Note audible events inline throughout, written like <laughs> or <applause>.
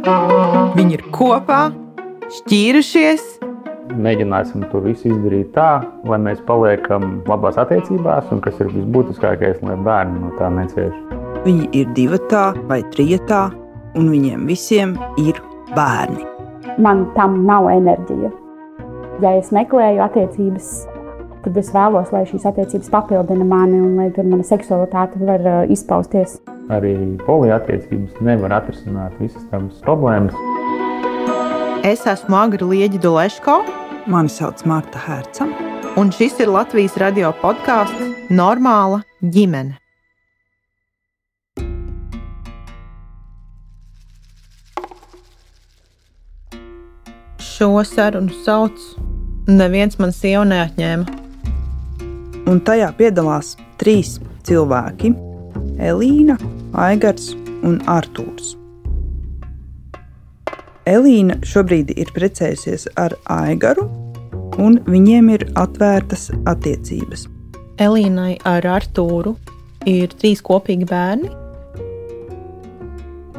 Viņi ir kopā, šķīrušies. Mēģināsim to visu izdarīt tā, lai mēs paliekam labās attiecībās, un kas ir visbūtiskākais, lai bērni no tā necieš. Viņi ir divi vai trijotā, un viņiem visiem ir bērni. Man tam nav enerģija. Ja es meklēju attiecības, tad es vēlos, lai šīs attiecības papildina mani un lai tur mana seksualitāte var uh, izpausties. Arī poliattiecības nevar atrisināt visas tās problēmas. Es esmu Agra Lieģa Duleško. Mani sauc Marta Herca. Un šis ir Latvijas radio podkāsts Normāla ģimene. Šo sarunu sauc Neviens man sievu neatņēma un tajā piedalās trīs cilvēki - Elīna, Aigars un Artūrs. Elīna šobrīd ir precējusies ar Aigaru, un viņiem ir atvērtas attiecības. Elīnai ar Artūru ir trīs kopīgi bērni,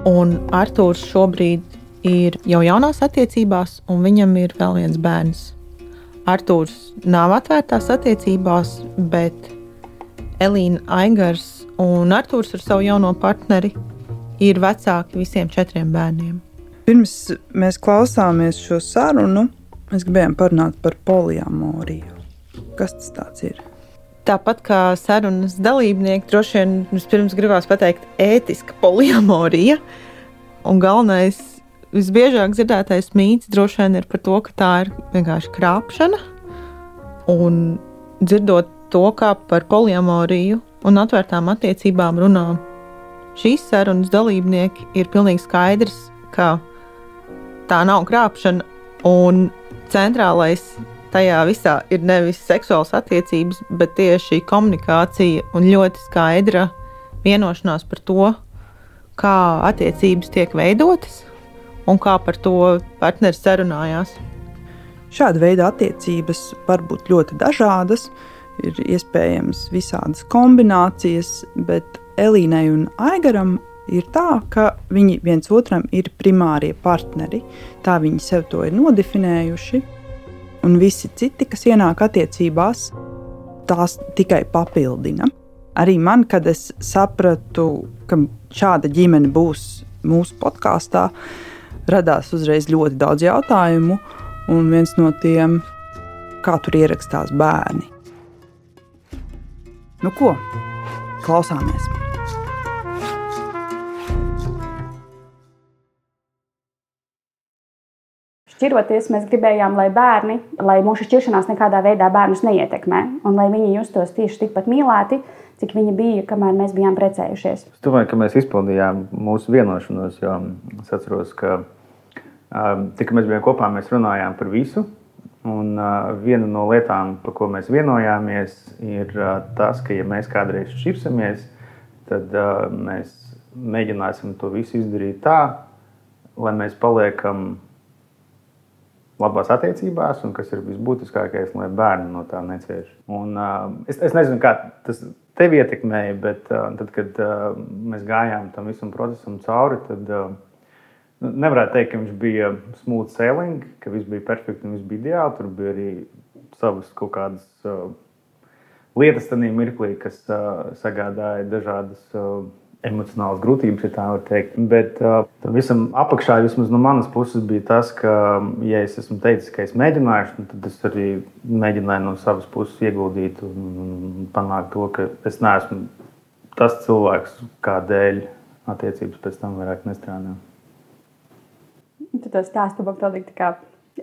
un Artūrs šobrīd ir jau jaunās attiecībās, un viņam ir vēl viens bērns. Arthurs nav atvērtās attiecībās, bet Elīna Aigars un Arthurs ar savu jauno partneri ir vecāki visiem četriem bērniem. Pirms mēs klausāmies šo sarunu, mēs gribējām parunāt par poliamoriju. Kas tas ir? Tāpat kā sarunas dalībnieki, droši vien vispirms gribās pateikt, ētiska poliamorija. Un galvenais visbiežāk dzirdētais mīts droši vien ir par to, ka tā ir vienkārši krāpšana. Un dzirdot to, kā par poliamoriju un atvērtām attiecībām runā šīs sarunas dalībnieki, ir pilnīgi skaidrs, ka tā nav krāpšana. Un centrālais tajā visā ir nevis seksuāls attiecības, bet tieši komunikācija un ļoti skaidra vienošanās par to, kā attiecības tiek veidotas un kā par to partneris sarunājās. Šāda veida attiecības var būt ļoti dažādas, ir iespējams visādas kombinācijas, bet Elīnai un Aigaram ir tā, ka viņi viens otram ir primārie partneri. Tā viņi sev to ir nodefinējuši. Un visi citi, kas ienāk attiecībās, tās tikai papildina. Arī man, kad es sapratu, ka šāda ģimene būs mūsu podkāstā, radās uzreiz ļoti daudz jautājumu, un viens no tiem, kā tur ierakstās bērni. Nu ko, klausāmies! Šķiroties, mēs gribējām, lai bērni, lai mūsu šķiršanās nekādā veidā bērnus neietekmē, un lai viņi justos tieši tikpat mīlēti, cik viņi bija, kamēr mēs bijām precējušies. Es domāju, ka mēs izpildījām mūsu vienošanos, jo es atceros, ka tikā mēs bijām kopā, mēs runājām par visu. Un uh, viena no lietām, par ko mēs vienojāmies, ir uh, tas, ka, ja mēs kādreiz šķirsimies, tad uh, mēs mēģināsim to visu izdarīt tā, lai mēs paliekam labās attiecībās, un kas ir visbūtiskākais, lai bērni no tā necieš. Un, uh, es, es nezinu, kā tas tevi ietekmēja, bet uh, tad, kad uh, mēs gājām tam visam procesam cauri, tad uh, nevarētu teikt, ka viņš bija smooth sailing, ka viss bija perfekts un viss bija ideāli. Tur bija arī savas kaut kādas uh, lietas, mirklī, kas uh, sagādāja dažādas. Uh, emocionālas grūtības, ja tā var teikt. Bet uh, tam visam apakšā, vismaz no manas puses, bija tas, ka, ja es esmu teicis, ka es mēģināšu, tad es arī mēģināju no savas puses ieguldīt un panākt to, ka es neesmu tas cilvēks, kādēļ attiecības pēc tam vairāk nestrādā. Tu to stāstu man pilnīgi tā kā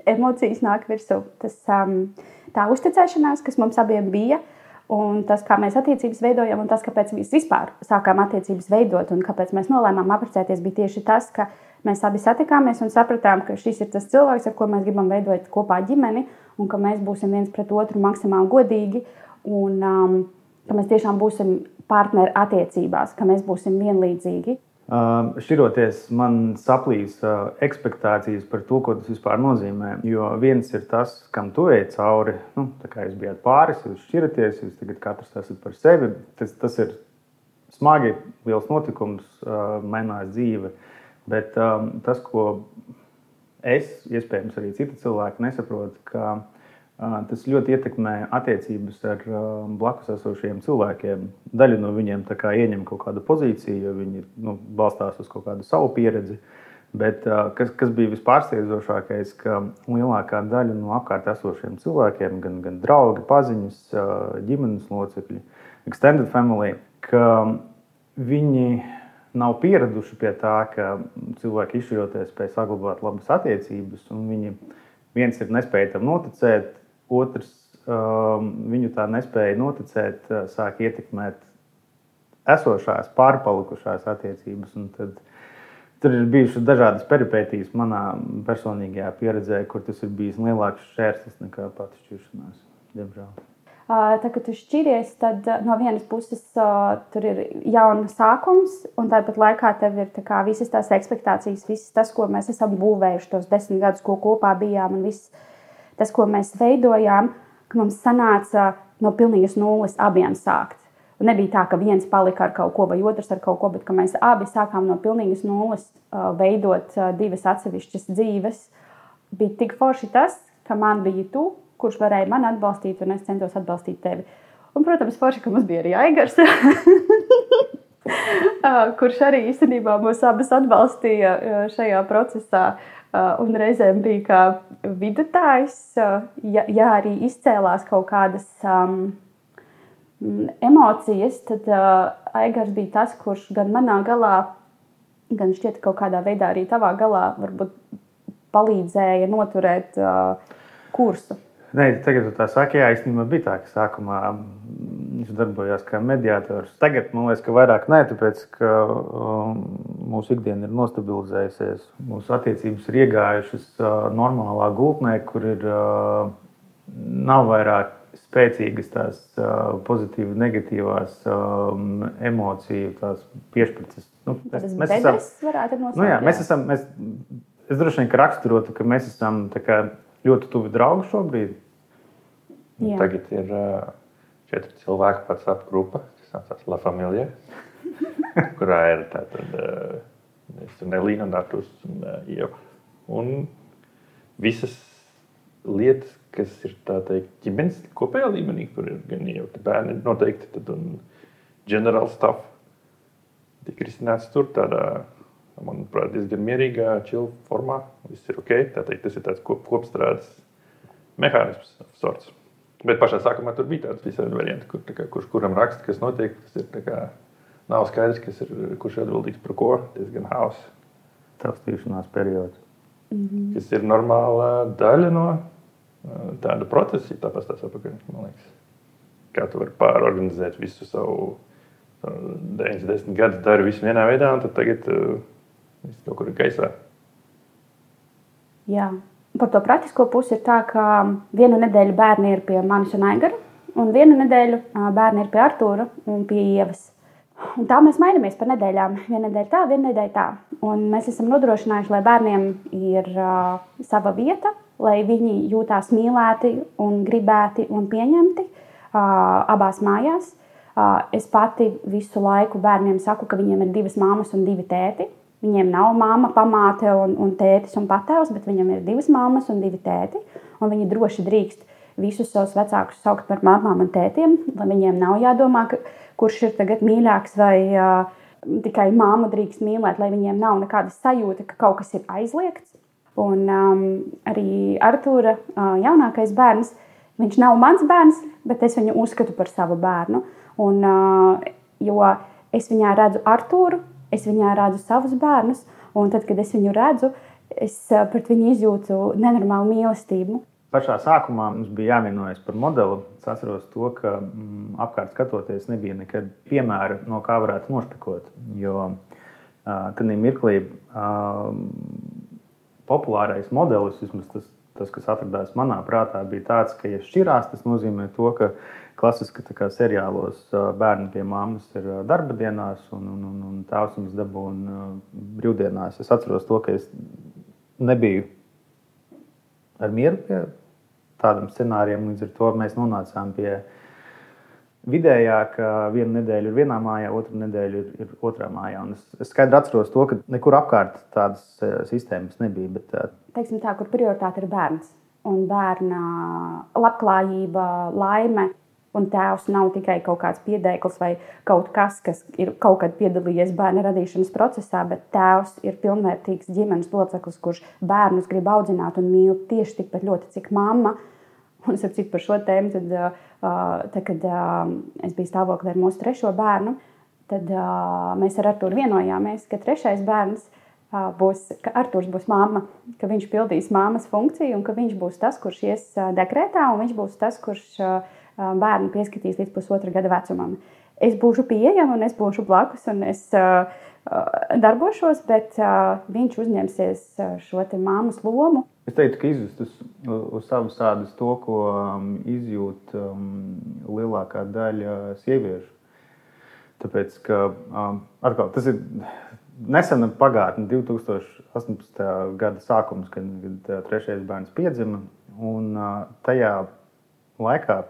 emocijas nāk virsū. Tas, um, tā uzticēšanās, kas mums abiem bija, Un tas, kā mēs attiecības veidojam, un tas, kāpēc mēs vispār sākām attiecības veidot, un kāpēc mēs nolēmām apprecēties, bija tieši tas, ka mēs abi satikāmies un sapratām, ka šis ir tas cilvēks, ar ko mēs gribam veidot kopā ģimeni, un ka mēs būsim viens pret otru maksimāli godīgi, un um, ka mēs tiešām būsim partneri attiecībās, ka mēs būsim vienlīdzīgi. Uh, šķiroties, man saplīs uh, expectācijas par to, ko tas vispār nozīmē. Jo viens ir tas, kam tu ej cauri. Nu, kā jūs bijat pāris, jūs šķiraties, jūs tagad katrs esat par sevi. Tas, tas ir smagi, liels notikums, uh, mainās dzīve. Bet um, tas, ko es, iespējams, arī citi cilvēki nesaprot, ka tas ļoti ietekmē attiecības ar blakus esošiem cilvēkiem. Daļa no viņiem ieņem kaut kādu pozīciju, jo viņi nu, balstās uz kaut kādu savu pieredzi. Bet kas, kas bija vispārsteidzošākais, ka lielākā daļa no apkārt esošiem cilvēkiem, gan, gan draugi, paziņas, ģimenes locekļi, extended family, ka viņi nav pieraduši pie tā, ka cilvēki izšķiroties spēj saglabāt labas attiecības, un viņi viens ir nespēja tam noticēt, otrs um, viņu tā nespēja noticēt, uh, sāk ietekmēt esošās, pārpalikušās attiecības. Tad, tur ir bijušas dažādas peripētīs manā personīgajā pieredzē, kur tas ir bijis lielāks šķērslis nekā pati šķiršanās, diemžēl. Tad, kad tu šķiries, tad no vienas puses tur ir jauna sākums, un tāpat laikā tev ir tā visas tās expectācijas, viss tas, ko mēs esam būvējuši tos desmit gadus, ko kopā bijām, un viss tas, ko mēs veidojām, ka mums sanāca no pilnīgas nulles abiem sākt. Un nebija tā, ka viens palika ar kaut ko, vai otrs ar kaut ko, bet mēs abi sākām no pilnīgas nulles veidot divas atsevišķas dzīves. Bija tik forši tas, ka man bija tu, kurš varēja mani atbalstīt, un es centos atbalstīt tevi. Un, protams, forši, ka mums bija arī Aigars, <laughs> kurš arī īstenībā mūs abas atbalstīja šajā procesā. Un reizēm bija kā vidutājs, ja, ja arī izcēlās kaut kādas um, emocijas, tad uh, Aigars bija tas, kurš gan manā galā, gan šķiet, kaut kādā veidā arī tavā galā varbūt palīdzēja noturēt uh, kursu. Nē, tagad tā saka, jā, īstenībā bija tā, ka sākumā viņš darbojās kā mediātors. Tagad man liekas, ka vairāk nē, tāpēc ka um, mūsu ikdiena ir nostabilizējusies. Mūsu attiecības ir iegājušas uh, normālā gultnē, kur ir uh, nav vairāk spēcīgas tās uh, pozitīvas, negatīvās um, emociju piešķirtas. Nu, mēs, mēs esam, nosaukt, nu, jā, mēs esam mēs, es droši vien raksturotu, ka mēs esam kā, ļoti tuvi draugi šobrīd. Jā. Tagad ir uh, četri cilvēki pats grupa, kas saucas La Familia, <laughs> kurā ir tātad uh, Nelīna, Natus un uh, Ieva. Un visas lietas, kas ir teikt, ģimenes kopējā līmenī, kur ir gan jau bērni noteikti, tad un general stuff, tika risināts tur tādā manuprāt, diezgan mierīgā, čila formā. Viss ir ok. Teikt, tas ir tāds kop, kopstrādes mehānisms, sorts. Bet pašā sākumā tur bija tāds visādi varianti, kur, kā, kurš kuram raksta, kas notiek. Tas ir kā, nav skaidrs, kas ir, kurš ir atbildīgs par ko. Diezgan hauss. Taustīšanās periods. Mm -hmm. Kas ir normāla daļa no tāda procesa, tāpēc tas apakaļ. Kā tu vari pārorganizēt visu savu 90 gadus, dari visu vienā veidā, un tad tagad uh, Viss kaut kur ir gaisā. Jā. Par to praktisko pusi ir tā, ka vienu nedēļu bērni ir pie manis un Aigara, un vienu nedēļu bērni ir pie Artūra un pie Ievas. Un tā mēs mainamies par nedēļām. Vienu nedēļu tā, vienu nedēļu tā. Un mēs esam nodrošinājuši, lai bērniem ir uh, sava vieta, lai viņi jūtās mīlēti, un gribēti un pieņemti uh, abās mājās. Uh, es pati visu laiku bērniem saku, ka viņiem ir divas māmas un divi tēti. Viņiem nav māma, pamāte un, un tētis un patēvs, bet viņam ir divas mammas un divi tēti. Un viņi droši drīkst visus savus vecākus saukt par mamām un tētiem, lai viņiem nav jādomā, ka, kurš ir tagad mīļāks vai uh, tikai māma drīkst mīlēt, lai viņiem nav nekāda sajūta, ka kaut kas ir aizliegts. Un um, arī Artūra uh, jaunākais bērns, viņš nav mans bērns, bet es viņu uzskatu par savu bērnu. Un, uh, jo es viņā redzu Artūru, es viņā redzu savus bērnus, un tad, kad es viņu redzu, es eh, pret viņu izjūtu nenormālu mīlestību. Pašā sākumā mums bija jāvienojas par modeli. Es atceros to, ka mm, apkārt skatoties, nebija nekad piemēra, no kā varētu nošpikot. Jo tajā mirklī populārais modelis, vismaz tas, tas, kas atradās manā prātā, bija tāds, ka, ja šķirās, tas nozīmē to, ka klasiski seriālos bērni pie mammas ir darba dienās, un, un, un, un tēvs viņas dabūna brīvdienās. Es atceros to, ka es nebiju ar mieru pie tādiem scenārijiem. Līdz ar to mēs nonācām pie vidējā, ka viena nedēļa ir vienā mājā, otra nedēļa ir, ir otrā mājā. Un es, es skaidri atceros to, ka nekur apkārt tādas sistēmas nebija. Bet, Teiksim tā, kur prioritāte ir bērns un bērna labklājība, laime. Un tēvs nav tikai kaut kāds piedēklis vai kaut kas, kas ir kaut kad piedalījies bērna radīšanas procesā, bet tēvs ir pilnvērtīgs ģimenes loceklis, kurš bērnus grib audzināt un mīl tieši tikpat ļoti, cik mamma. Un es saprotu par šo tēmu, tad, tad kad es biju stāvoklī ar mūsu trešo bērnu, tad mēs ar Arturu vienojāmies, ka trešais bērns būs, ka Arthurs būs mamma, ka viņš pildīs mammas funkciju un ka viņš būs tas, kurš ies dekrētā un viņš būs tas, kurš bērnu pieskatīs līdz pusotra gada vecumam. Es būšu pieejama un es būšu blakus un es darbošos, bet viņš uzņemsies šo mammas lomu. Es teiktu, ka izjust uz, uz savas ādas to, ko izjūt um, lielākā daļa sieviešu. Tāpēc, ka um, atkal, tas ir nesena pagātne, 2018. gada sākums, kad, kad trešais bērns piedzima. Un tajā laikā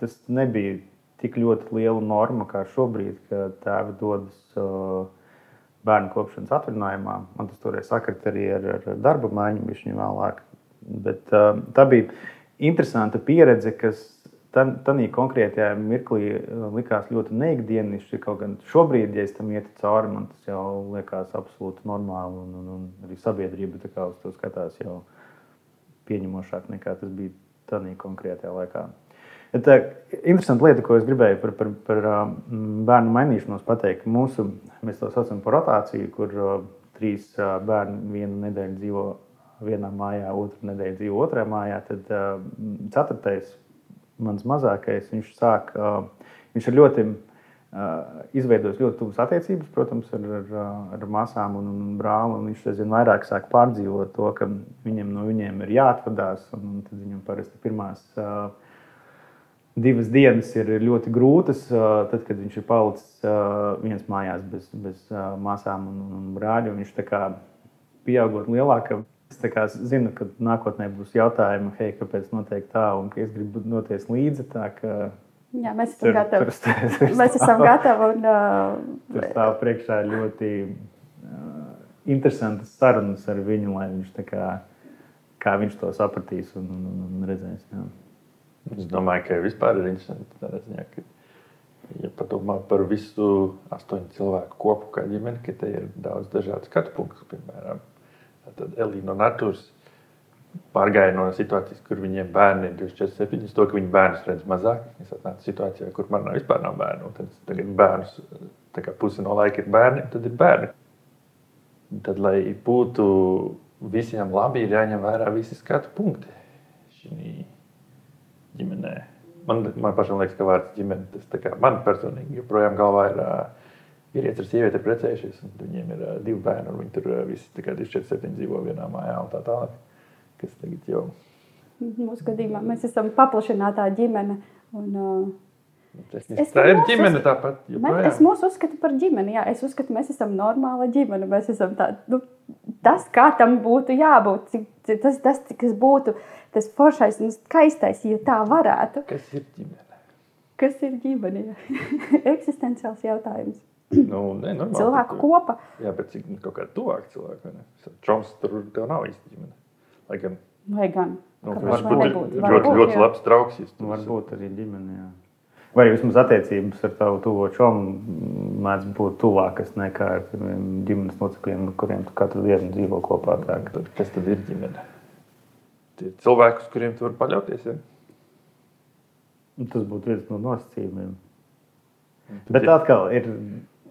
tas nebija tik ļoti liela norma kā šobrīd, kad tēvi dodas bērnu kopšanas atvaļinājumā. Man tas toreiz sakrit arī ar, ar darba maiņu, viņš viņu vēlāk. Bet, tā bija interesanta pieredze, kas Tādā konkrētajā mirklī uh, likās ļoti neikdienišķi. Kaut gan šobrīd, ja es tam ietu cauri, man tas jau liekas absolūti normāli. Un, un, un arī sabiedrība uz to skatās jau pieņemošāk nekā tas bija tādā konkrētajā laikā. Tā ir interesanta lieta, ko es gribēju par, par, par uh, bērnu mainīšanos pateikt. Mūsu, mēs to saucam par rotāciju, kur uh, trīs bērni vienu nedēļu dzīvo vienā mājā, otru nedēļu dzīvo otrā mājā. Tad ceturtais mans mazākais, viņš sāk, viņš ir ļoti izveidojis ļoti tuvas attiecības, protams, ar, ar, ar māsām un, un brāli. Un viņš aizvien vairāk sāk pārdzīvot to, ka viņam no viņiem ir jāatvadās. Tad viņam parasti pirmās divas dienas ir ļoti grūtas, tad, kad viņš ir palicis viens mājās bez, bez māsām un, un brāļa. Viņš tā kā pieaugot lielākam Es zinu, ka nākotnē būs jautājumi, hei, kāpēc notiek tā, un ka es gribu doties līdzi. Tā, Jā, mēs esam tur, gatavi. Tur, tur, tur mēs esam gatavi. Un, uh, tur stāv priekšā ļoti uh, interesantas sarunas ar viņu, lai viņš tā kā, kā viņš to sapratīs un, un, un redzēs. Jā. Es domāju, ka vispār ir interesanti tādā ziņā, ka, ja padomā par visu astoņu cilvēku kopu kā ģimeni, ka te ir daudz dažādu skatu punktu, piemēram, Elīna un Arthurs pārgāja no situācijas, kur viņiem bērni ir 24, 7, to, ka viņi bērnus redz mazāk. Es atnācu situācijā, kur man nav vispār nav bērnu. Tad tagad bērnus, tā kā pusi no laika ir bērni, tad ir bērni. Tad, lai būtu visiem labi, ir jāņem vērā visi skatu punkti šī ģimenē. Man, man pašam liekas, ka vārds ģimene, tas kā, man personīgi joprojām galvā ir vīrietis ar sievieti ir precējušies, un viņiem ir divi bērni, un viņi tur visi tikai 24 dzīvo vienā mājā un tā tālāk. Kas tagad jau? Mūsu gadījumā mēs esam paplašinātā ģimene. Un, uh, Es, es tā ir ģimene tāpat. Mēs, es mūs uzskatu par ģimeni. Jā. Es uzskatu, mēs esam normāla ģimene. Mēs esam tā, nu, tas, kā tam būtu jābūt. Tas, tas, kas būtu tas foršais un skaistais, ja tā varētu. Kas ir ģimene? Kas ir ģimene? <laughs> Eksistenciāls jautājums. Nu, ne, normāli, cilvēku tur, kopa. Jā, bet cik kaut kāda tuvāka cilvēka. Čoms tur tev nav īsti ģimene. Lai gan. Lai gan. Nu, viņš būtu ļoti, ļoti, ļoti labs draugs. Nu, varbūt arī ģimene. Jā. Vai arī vismaz attiecības ar tavu tuvo čomu mēdz būt tuvākas nekā ar ģimenes locekļiem, ar kuriem tu katru dienu dzīvo kopā. Tā. Kas tad ir ģimene? Tie cilvēki, uz kuriem tu vari paļauties. Ja? Tas būtu viens no nosacījumiem. Bet atkal ir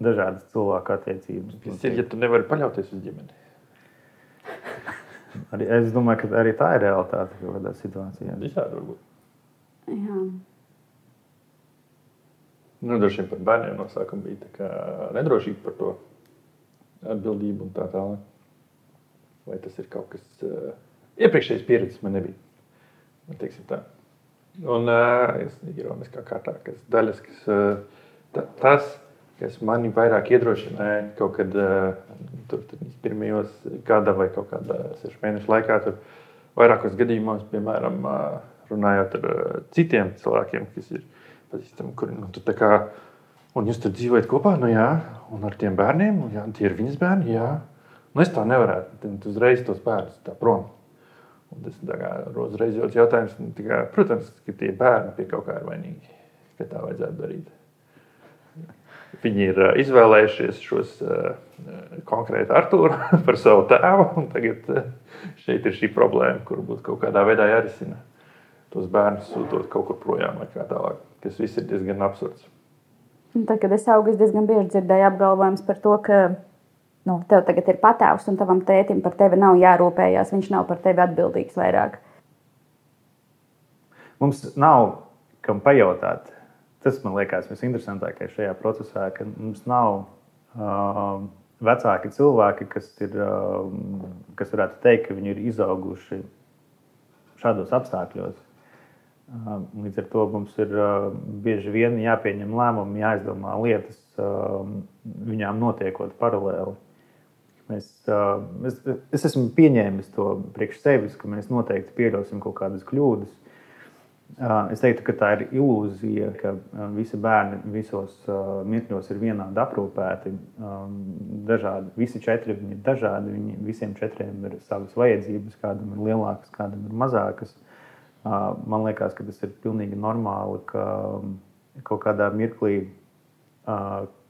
dažādas cilvēku attiecības. Tas ir, ja tu nevari paļauties uz ģimeni. <laughs> arī, es domāju, ka arī tā ir realitāte kaut kādā situācijā. Visādi varbūt. Jā. Nu, Dažiem par bērniem no sākuma bija nedrošība par to atbildību un tā tālāk. Vai tas ir kaut kas iepriekšējais pieredzes man nebija. Man teiksim tā. Un uh, es ironiskā kārtā, kas daļas, kas uh, ta, tas, kas mani vairāk iedrošināja kaut kad uh, tur, tur pirmajos gada vai kaut kādā sešu mēnešu laikā. Tur vairākos gadījumos, piemēram, uh, runājot ar uh, citiem cilvēkiem, kas ir pazīstami, kuri nu, tu tā kā, un jūs tur dzīvojat kopā, nu jā, un ar tiem bērniem, un jā, tie ir viņas bērni, jā. Nu, es tā nevarētu, tad uzreiz tos bērnus tā prom. Un tas kā, uzreiz ir jautājums, nu, kā, protams, ka tie bērni pie kaut kā ir vainīgi, ka tā vajadzētu darīt. Viņi ir izvēlējušies šos konkrēti Arthuru <laughs> par savu tēvu. Tagad šeit ir šī problēma, kur būtu kaut kādā veidā jārisina. Tos bērnus sūtot kaut kur projām vai kā tālāk. Tas viss ir diezgan absurds. Tad, kad es augu, es diezgan bieži dzirdēju apgalvojumus par to, ka nu, tev tagad ir patēvs un tavam tētim par tevi nav jārūpējas. Viņš nav par tevi atbildīgs vairāk. Mums nav kam pajautāt. Tas man liekas visinteresantākais šajā procesā, ka mums nav uh, vecāki cilvēki, kas, ir, uh, kas varētu teikt, ka viņi ir izauguši šādos apstākļos. Uh, līdz ar to mums ir uh, bieži vien jāpieņem lēmumi, jāizdomā lietas, uh, viņām notiekot paralēli. Mēs, es, es esmu pieņēmis to priekš sevis, ka mēs noteikti pieļausim kaut kādas kļūdas. Es teiktu, ka tā ir ilūzija, ka visi bērni visos mirkļos ir vienādi aprūpēti. Dažādi, visi četri ir dažādi. Viņi, visiem četriem ir savas vajadzības, kādam ir lielākas, kādam ir mazākas. Man liekas, ka tas ir pilnīgi normāli, ka kaut kādā mirklī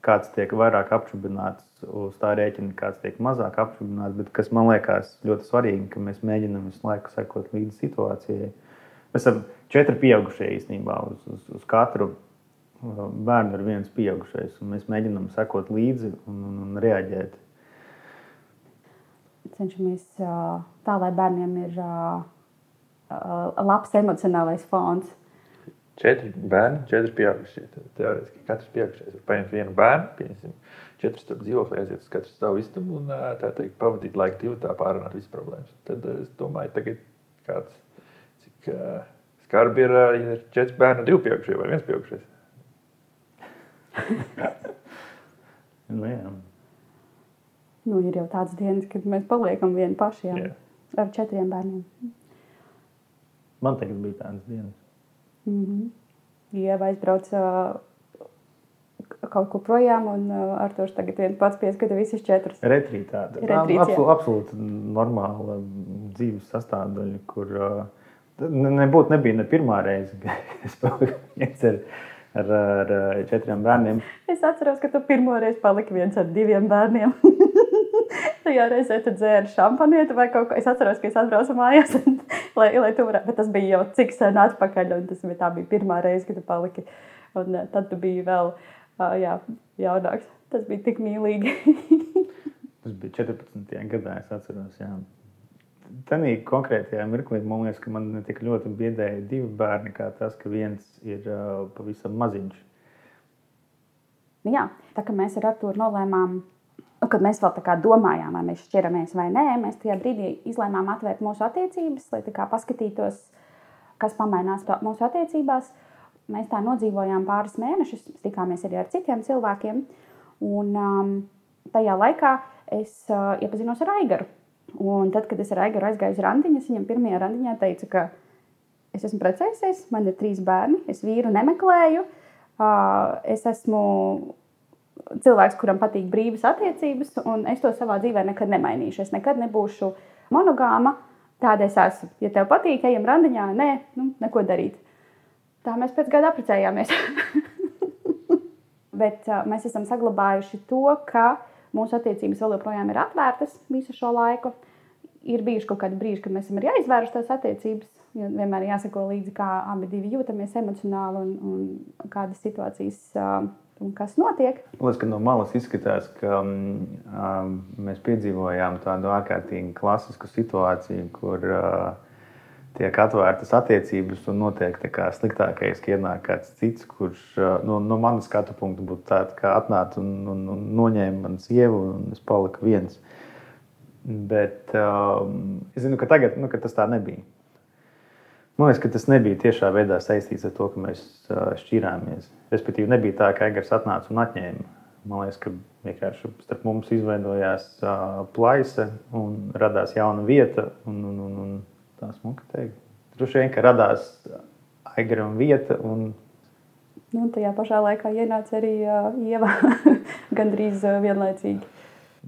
kāds tiek vairāk apšaubināts uz tā rēķina, kāds tiek mazāk apšaubināts. Bet kas man liekas ļoti svarīgi, ka mēs mēģinām visu laiku sekot līdzi situācijai. Mēs esam četri pieaugušie īstenībā. Uz, uz, uz katru uh, bērnu ir viens pieaugušais, un mēs mēģinām sekot līdzi un, un, un reaģēt. Cenšamies uh, tā, lai bērniem ir uh, labs emocionālais fons četri bērni, četri pieaugušie. Teorētiski katrs pieaugušais var paņemt vienu bērnu, pieņemsim, četrus tur dzīvoklī, aiziet uz katru savu istabu un tā teikt, pavadīt laiku divu tā pārunāt visas problēmas. Tad es domāju, tagad kāds, cik skarbi ir, ja ir četri bērni, divi pieaugušie vai viens pieaugušais. <laughs> nu, jā. Nu, ir jau tādas dienas, kad mēs paliekam vieni paši jā. Jā. ar četriem bērniem. Man tagad bija tādas dienas. Mm -hmm. Ieva aizbrauca kaut kur projām, un uh, Arthurs tagad viens pats pieskata visas četras. Retrītā. Retrīts, absolūti, absolūti normāla dzīves sastāvdaļa, kur uh, nebūtu nebija ne pirmā reize, kad <laughs> es ar, ar, ar četriem bērniem. Es atceros, ka tu pirmo reizi paliki viens ar diviem bērniem. <laughs> Tajā reizē tu dzēri šampanieti vai kaut ko. Es atceros, ka es atbraucu mājās, un, <laughs> lai, lai tu varētu, bet tas bija jau cik sen atpakaļ, un tas bija, tā bija pirmā reize, kad tu paliki. Un eh, tad tu biji vēl uh, jā, jaunāks. Tas bija tik mīlīgi. <laughs> tas bija 14. gadā, es atceros. Jā. Tanī konkrētajā mirklī man liekas, ka man ne tik ļoti biedēja divi bērni, kā tas, ka viens ir uh, pavisam maziņš. Jā, tā kā mēs ar Artūru nolēmām Un, kad mēs vēl domājām, vai mēs šķiramies vai nē, mēs tajā brīdī izlēmām atvērt mūsu attiecības, lai paskatītos, kas pamainās mūsu attiecībās. Mēs tā nodzīvojām pāris mēnešus, tikāmies arī ar citiem cilvēkiem. Un, um, tajā laikā es uh, iepazinos ar Aigaru. Un tad, kad es ar Aigaru aizgāju uz randiņu, viņam pirmajā randiņā teicu, ka es esmu precējusies, man ir trīs bērni, es vīru nemeklēju, uh, es esmu cilvēks, kuram patīk brīvas attiecības, un es to savā dzīvē nekad nemainīšu. Es nekad nebūšu monogāma. Tāda es esmu. Ja tev patīk, ejam randiņā, nē, nu, neko darīt. Tā mēs pēc gada apprecējāmies. <laughs> Bet uh, mēs esam saglabājuši to, ka mūsu attiecības vēl joprojām ir atvērtas visu šo laiku. Ir bijuši kaut kādi brīži, kad mēs esam arī aizvēruši tās attiecības. Vienmēr jāsako līdzi, kā abi jūtamies emocionāli un, un kādas situācijas uh, un kas notiek. Liekas, ka no malas izskatās, ka um, mēs piedzīvojām tādu ārkārtīgi klasisku situāciju, kur uh, tiek atvērtas attiecības un notiek sliktākais, ka ienāk kāds cits, kurš uh, no, no manas skatu punkta būtu tāds, kā atnāca un, un, un noņēma manu sievu, un es paliku viens. Bet um, es zinu, ka tagad nu, ka tas tā nebija. Man liekas, ka tas nebija tiešā veidā saistīts ar to, ka mēs šķirāmies. Respektīvi, nebija tā, ka Egers atnāca un atņēma. Man liekas, ka vienkārši starp mums izveidojās plaisa un radās jauna vieta. Un, un, un, un tā smuka teikt. Droši vien, ka radās Egeram vieta un Nu, tajā pašā laikā ienāca arī uh, Ieva <laughs> gandrīz uh, vienlaicīgi.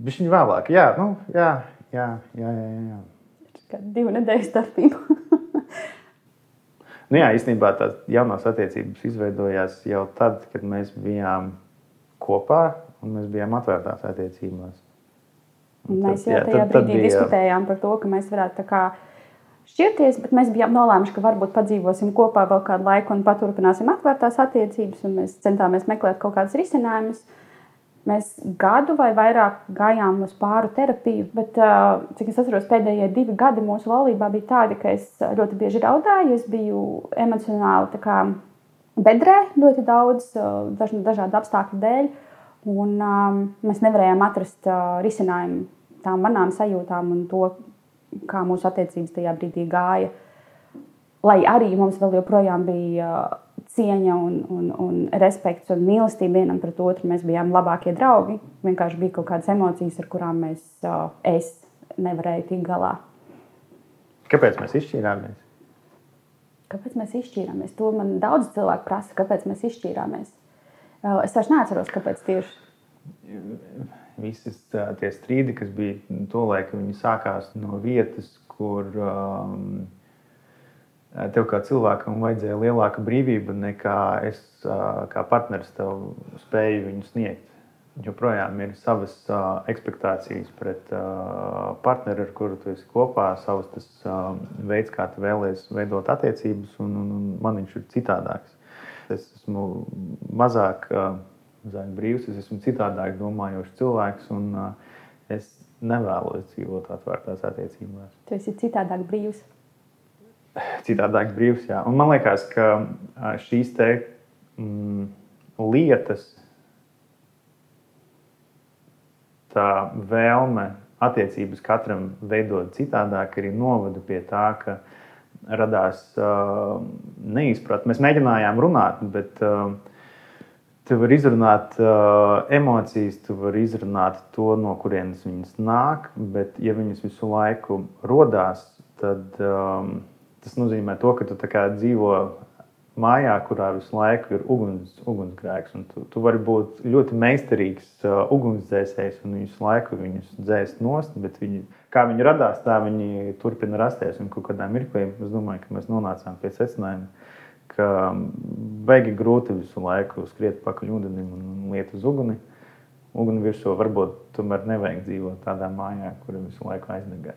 Viņš viņa vēlāk, jā, nu, jā, jā, jā, jā, jā. Kā divu nedēļu starpību. <laughs> nu, jā, īstenībā tās jaunās attiecības izveidojās jau tad, kad mēs bijām kopā un mēs bijām atvērtās attiecībās. Un mēs jau tajā tad, brīdī tad bija... diskutējām par to, ka mēs varētu tā kā šķirties, bet mēs bijām nolēmuši, ka varbūt padzīvosim kopā vēl kādu laiku un paturpināsim atvērtās attiecības. Mēs centāmies meklēt kaut kādus risinājumus. Mēs gadu vai vairāk gājām uz pāru terapiju, bet, cik es atceros, pēdējie divi gadi mūsu laulībā bija tādi, ka es ļoti bieži raudāju. Es biju emocionāli kā, bedrē ļoti daudz, dažādu apstākļu dēļ. Un, um, mēs nevarējām atrast uh, risinājumu tām manām sajūtām un to, kā mūsu attiecības tajā brīdī gāja. Lai arī mums vēl joprojām bija uh, cieņa, un, un, un respekts un mīlestība vienam pret otru, mēs bijām labākie draugi. Vienkārši bija kaut kādas emocijas, ar kurām mēs, es nevarēju tikt galā. Kāpēc mēs izšķīrāmies? Kāpēc mēs izšķīrāmies? To man daudz cilvēku prasa, kāpēc mēs izšķīrāmies. Es vairs neatceros, kāpēc tieši. Visi tie strīdi, kas bija tolaik, viņi sākās no vietas, kur um, tev kā cilvēkam vajadzēja lielāka brīvība nekā es kā partneris tev spēju viņu sniegt. Joprojām ir savas uh, expectācijas pret uh, partneri, ar kuru tu esi kopā, savs tas, uh, veids, kā tu vēlēsies veidot attiecības, un, un, un man viņš ir citādāks. Es esmu mazāk, mazāk brīvs, es esmu citādāk domājošs cilvēks. Un, es nevēlos dzīvot atvērtās attiecībās. Tu esi citādāk brīvs. Citādāk brīvs, jā. Un man liekas, ka šīs te mm, lietas, tā vēlme attiecības katram veidot citādāk, arī novada pie tā, ka radās uh, neizpratne. Mēs mēģinājām runāt, bet uh, tu vari izrunāt uh, emocijas, tu vari izrunāt to, no kurienes viņas nāk, bet ja viņas visu laiku rodās, tad um, tas nozīmē to, ka tu dzīvo mājā, kurā visu laiku ir uguns, ugunsgrēks. Tu, tu vari būt ļoti meistarīgs uh, ugunsdzēsējs un visu laiku viņus dzēst nost, bet viņi, kā viņi radās, tā viņi turpina rasties. Un kādā mirklī es domāju, ka mēs nonācām pie secinājuma, ka baigi grūti visu laiku skriet pakaļ ūdenim un liet uz uguni. Uguni virsū varbūt tomēr nevajag dzīvot tādā mājā, kur visu laiku aizdegā.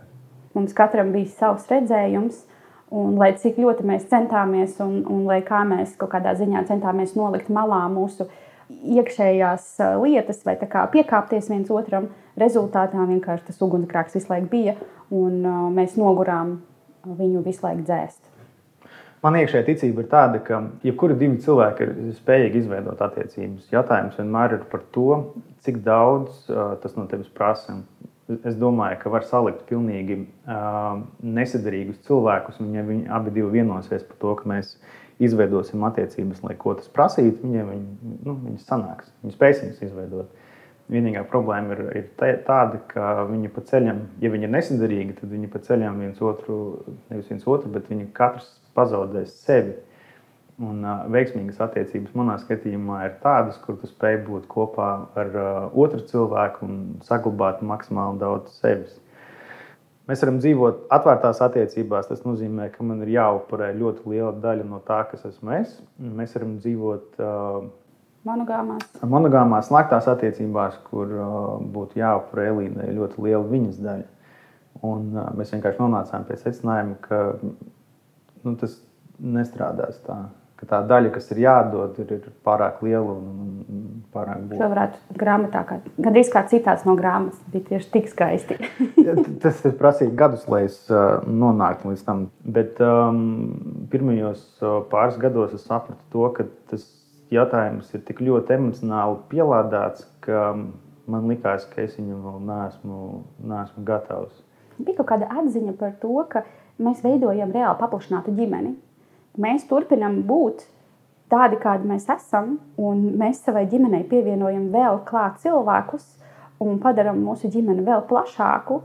Mums katram bija savs redzējums. Un, lai cik ļoti mēs centāmies, un, un lai kā mēs kaut kādā ziņā centāmies nolikt malā mūsu iekšējās lietas, vai piekāpties viens otram, rezultātā vienkārši tas ugunsgrēks visu laiku bija, un mēs nogurām viņu visu laiku dzēst. Man iekšējā ticība ir tāda, ka jebkuri divi cilvēki ir spējīgi izveidot attiecības. Jautājums vienmēr ir par to, cik daudz uh, tas no tevis prasa. Es domāju, ka var salikt pilnīgi uh, nesadarīgus cilvēkus, ja viņi abi vienosies par to, ka mēs izveidosim attiecības, lai ko tas prasītu, viņiem viņi, nu, viņi sanāks, viņi spēs viņus izveidot. Vienīgā problēma ir, ir tāda, ka viņi pa ceļam, ja viņi ir nesadarīgi, tad viņi pa ceļam viens otru, nevis viens otru, bet viņi katrs pazaudēs sevi. Uh, Un uh, veiksmīgas attiecības manā skatījumā ir tādas, kur tu spēj būt kopā ar uh, otru cilvēku un saglabāt maksimāli daudz sevis. Mēs varam dzīvot atvērtās attiecībās. Tas nozīmē, ka man ir jāupurē ļoti liela daļa no tā, kas esmu es. Mēs varam dzīvot uh, monogāmās. monogāmās, slēgtās attiecībās, kur uh, būtu jāupurē Elīnai ļoti liela viņas daļa. Un, uh, mēs vienkārši nonācām pie secinājuma, ka nu, tas nestrādās tā ka tā daļa, kas ir jādod, ir, ir pārāk liela un pārāk būtiska. Šo varētu grāmatā, kā, gandrīz kā citāts no grāmatas, bija tieši tik skaisti. <laughs> Tas prasīja gadus, lai es uh, nonāktu līdz tam. Bet um, pirmajos uh, pāris gados es sapratu to, ka tas jautājums ir tik ļoti emocionāli pielādēts, ka man likās, ka es viņam vēl neesmu, neesmu gatavs. Bija kaut kāda atziņa par to, ka mēs veidojam reāli paplašinātu ģimeni mēs turpinām būt tādi, kādi mēs esam, un mēs savai ģimenei pievienojam vēl klāt cilvēkus un padarām mūsu ģimeni vēl plašāku,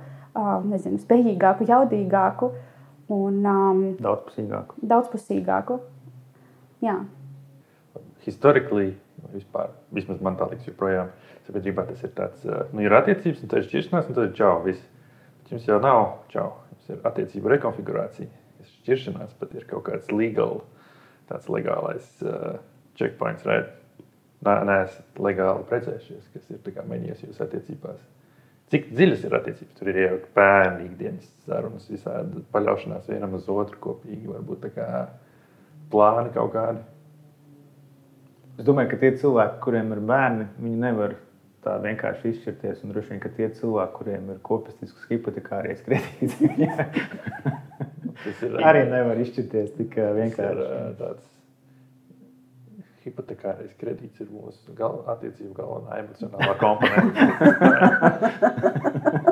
nezinu, spējīgāku, jaudīgāku un um, daudzpusīgāku. daudzpusīgāku. Jā. historiski, vispār, vismaz man tā liekas, joprojām sabiedrībā tas ir tāds, nu, ir attiecības, un tad ir šķiršanās, un tad ir čau. Viss. Bet jums jau nav čau. Jums ir attiecība rekonfigurācija. Ir šķiršanās, bet ir kaut kāds legal, tāds legālais uh, checkpoints, right? Nē, neesat legāli precējušies, kas ir mainījies jūsu attiecībās. Cik dziļas ir attiecības? Tur ir jau bērnu ikdienas sarunas, visādi paļaušanās vienam uz otru kopīgi, varbūt tā kā plāni kaut kādi. Es domāju, ka tie cilvēki, kuriem ir bērni, viņi nevar tā vienkārši izšķirties. Un droši vien, ka tie cilvēki, kuriem ir kopistisks hipotekārais kredīts, <laughs> ir, arī nevar izšķirties tik vienkārši. Ir, tāds hipotekārais kredīts ir mūsu gal, attiecību galvenā emocionālā komponente.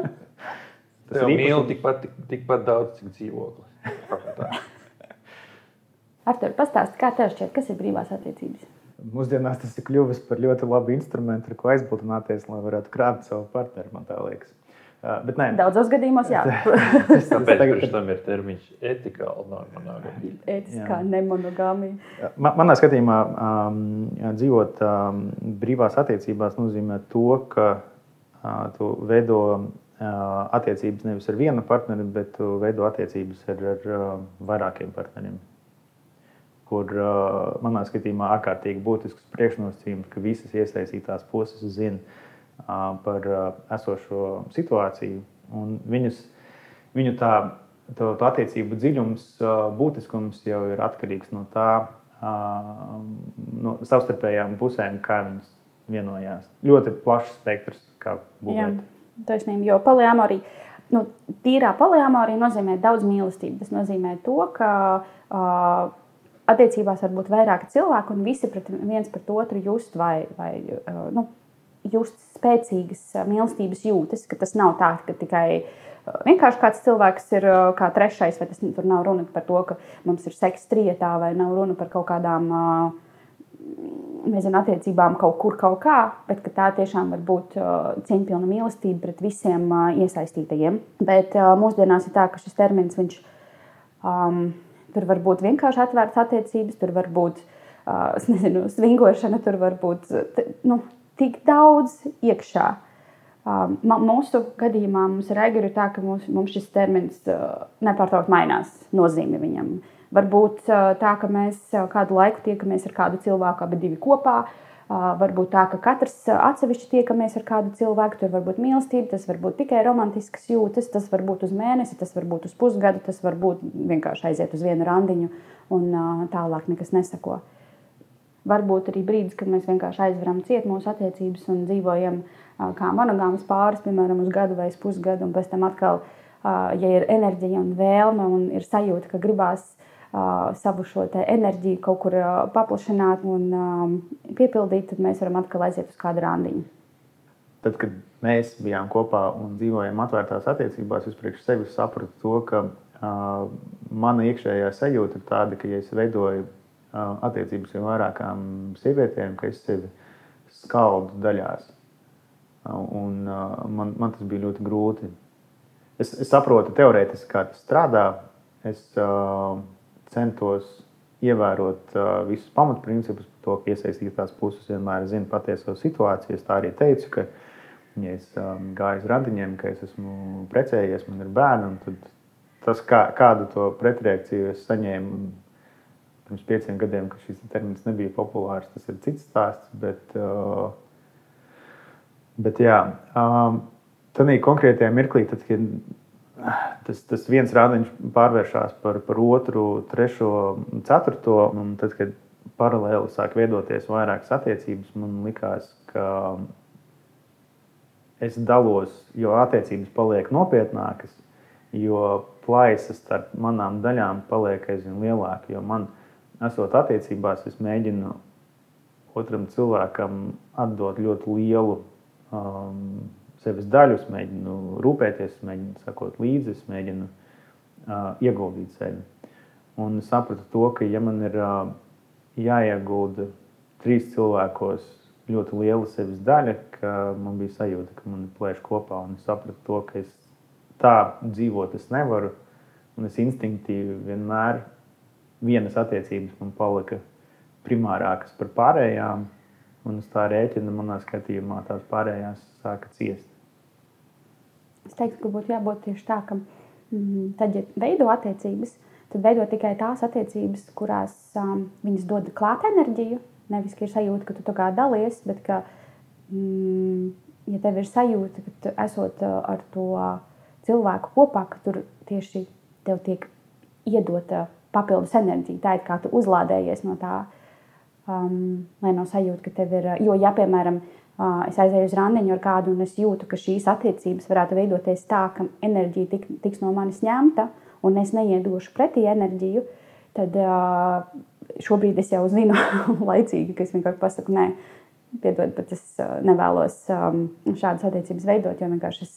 <laughs> <laughs> Tas jau mīl tikpat, tik, tikpat daudz, cik dzīvokli. <laughs> Artur, pastāsti, kā tev šķiet, kas ir brīvās attiecības? Mūsdienās tas ir kļuvis par ļoti labu instrumentu, ar ko aizbildināties, lai varētu krāpt savu partneri, man tā liekas. Uh, bet nē, daudzos gadījumos, jā. <laughs> tas <laughs> tagad... tam ir termiņš nemonogāmija. Etiskā nemonogāmija. Man, manā skatījumā um, dzīvot um, brīvās attiecībās nozīmē to, ka uh, tu veido uh, attiecības nevis ar vienu partneri, bet tu veido attiecības ar, ar uh, vairākiem partneriem kur manā skatījumā ārkārtīgi būtisks priekšnosacījums, ka visas iesaistītās puses zina par esošo situāciju. Viņus, viņu tā, to attiecību dziļums, būtiskums jau ir atkarīgs no tā, no savstarpējām pusēm, kā viņas vienojās. Ļoti plašs spektrs, kā būvēt. Taisnība, jo poliamorija, nu, tīrā poliamorija nozīmē daudz mīlestības. Tas nozīmē to, ka uh, attiecībās var būt vairāki cilvēki, un visi pret viens pret otru just vai, vai uh, nu, just spēcīgas mīlestības jūtas. Tas nav tā, ka tikai vienkārši kāds cilvēks ir kā trešais, vai tas tur nav runa par to, ka mums ir seksa trietā, vai nav runa par kaut kādām nezinu, attiecībām kaut kur, kaut kā, bet tā tiešām var būt cieņpilna mīlestība pret visiem iesaistītajiem. Bet mūsdienās ir tā, ka šis termins viņš. Um, Tur var būt vienkārši atvērtas attiecības, tur var būt uh, nezinu, svingošana, tur var būt nu, tik daudz iekšā. Uh, mūsu gadījumā mums ir arī tā, ka mums, mums šis termins uh, nepārtraukti mainās nozīme viņam. Varbūt uh, tā, ka mēs kādu laiku tiekamies ar kādu cilvēku, abi divi kopā, uh, Varbūt tā, ka katrs atsevišķi tiekamies ar kādu cilvēku, tur var būt mīlestība, tas var būt tikai romantisks jūtas, tas var būt uz mēnesi, tas var būt uz pusgadu, tas var būt vienkārši aiziet uz vienu randiņu un tālāk nekas nesako. Varbūt arī brīdis, kad mēs vienkārši aizveram ciet mūsu attiecības un dzīvojam kā monogāmas pāris, piemēram, uz gadu vai pusgadu, un pēc tam atkal, ja ir enerģija un vēlme un ir sajūta, ka gribās savu šo enerģiju kaut kur paplašināt un piepildīt, tad mēs varam atkal aiziet uz kādu randiņu. Tad, kad mēs bijām kopā un dzīvojam atvērtās attiecībās, es priekš sevis sapratu to, ka uh, mana iekšējā sajūta ir tāda, ka, ja es veidoju attiecības ar vairākām sievietēm, ka es sevi skaldu daļās. Uh, un, uh, man, man tas bija ļoti grūti. Es, es saprotu teorētiski, kā tas strādā. Es, uh, centos ievērot uh, visus pamatprincipus to, ka iesaistītās puses vienmēr zina patieso situāciju. Es tā arī teicu, ka, ja es um, gāju uz randiņiem, ka es esmu precējies, man ir bērni, tad tas, kā, kādu to pretreakciju es saņēmu pirms pieciem gadiem, kad šis termins nebija populārs, tas ir cits stāsts. Bet, uh, bet jā, um, tādā konkrētajā mirklī, tad, kad tas, tas viens rādiņš pārvēršas par, par otru, trešo, ceturto. Un tad, kad paralēli sāk veidoties vairākas attiecības, man likās, ka es dalos, jo attiecības paliek nopietnākas, jo plaisas starp manām daļām paliek aizvien lielāka. Jo man, esot attiecībās, es mēģinu otram cilvēkam atdot ļoti lielu um, sevis daļu, es mēģinu rūpēties, mēģinu sakot līdzi, es mēģinu uh, ieguldīt sevi. Un sapratu to, ka ja man ir uh, jāiegulda trīs cilvēkos ļoti liela sevis daļa, ka man bija sajūta, ka man ir plēš kopā. Un es sapratu to, ka es tā dzīvot es nevaru. Un es instinktīvi vienmēr vienas attiecības man palika primārākas par pārējām. Un uz tā rēķina manā skatījumā tās pārējās sāka ciest. Es teiktu, ka būtu jābūt tieši tā, ka mm, tad, ja veido attiecības, tad veido tikai tās attiecības, kurās um, viņas dod klāt enerģiju. Nevis, ir sajūta, ka tu tā kā dalies, bet ka, mm, ja tev ir sajūta, ka tu esot uh, ar to cilvēku kopā, ka tur tieši tev tiek iedota papildus enerģija, tā ir kā tu uzlādējies no tā um, lai nav sajūta, ka tev ir. Jo, ja, piemēram, uh, es aizēju uz randiņu ar kādu un es jūtu, ka šīs attiecības varētu veidoties tā, ka enerģija tik, tiks no manis ņemta un es neiedošu pretī enerģiju, tad uh, šobrīd es jau zinu <laughs> laicīgi, ka es vienkārši pasaku, nē, piedod, bet es uh, nevēlos um, šādas attiecības veidot, jo vienkārši es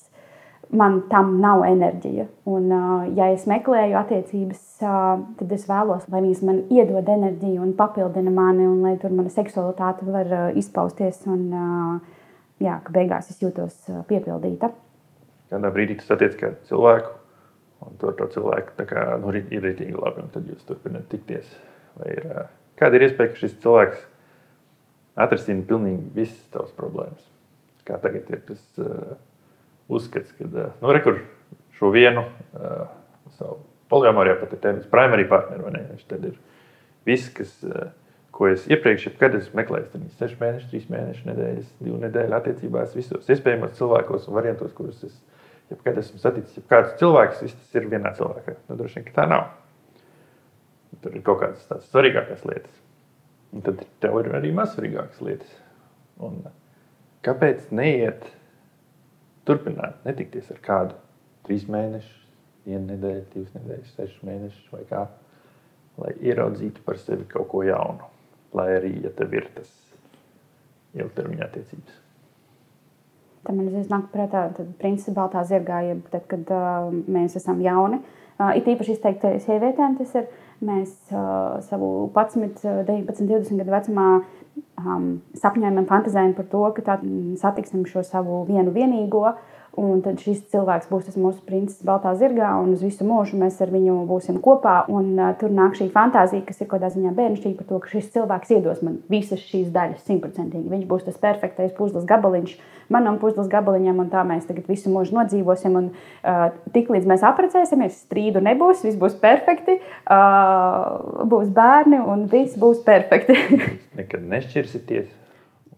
man tam nav enerģija. Un, ja es meklēju attiecības, tad es vēlos, lai viņas man iedod enerģiju un papildina mani, un lai tur mana seksualitāte var izpausties. Un, jā, ka beigās es jūtos piepildīta. Kādā brīdī tas attiecas kādu cilvēku, un to, to cilvēku kā, nu, ir rītīgi labi, un tad jūs turpināt tikties. Vai ir, kāda ir iespēja, ka šis cilvēks atrisina pilnīgi visas tavas problēmas? Kā tagad ir tas? Uh, uzskats, ka eh, nu, re, šo vienu uh, savu poliamoriju pat ir tevis primary partneri? Viņš tad ir viss, kas, uh, ko es iepriekš, kad es meklēju, tad 6 mēneši, 3 mēneši, nedēļas, 2 nedēļu attiecībās, visos iespējamos cilvēkos un variantos, kurus es jebkad esmu saticis. Kāds cilvēks, viss tas ir vienā cilvēkā. Nu, droši vien, ka tā nav. Tur ir kaut kādas tādas svarīgākas lietas. Un tad tev ir arī mazsvarīgākas lietas. Un kāpēc neiet turpināt, netikties ar kādu trīs mēnešus, vienu nedēļu, divas nedēļas, sešas mēnešus vai kā, lai ieraudzītu par sevi kaut ko jaunu. Lai arī, ja tev ir tas ilgtermiņa attiecības. Tam man uzreiz nāk prātā, tad principā baltā zirgā, ja tad, kad uh, mēs esam jauni. Uh, it īpaši izteikti sievietēm tas ir, mēs uh, savu 11, 19, 20 gadu vecumā um, sapņojam un fantāzējam par to, ka tā satiksim šo savu vienu vienīgo. Un tad šis cilvēks būs tas mūsu princis, Baltā zirgā, un uz visu mūžu mēs ar viņu būsim kopā. Un, uh, tur nāk šī fantāzija, kas ir kaut kādā ziņā bērnišķīga par to, ka šis cilvēks iedos man visas šīs daļas simtprocentīgi. Viņš būs tas perfektais puzles gabaliņš manam puzles gabaliņam, un tā mēs tagad visu mūžu nodzīvosim. Un, uh, tik līdz mēs apprecēsimies, strīdu nebūs, viss būs perfekti, uh, būs bērni un viss būs perfekti. <laughs> Nekad nešķirsieties.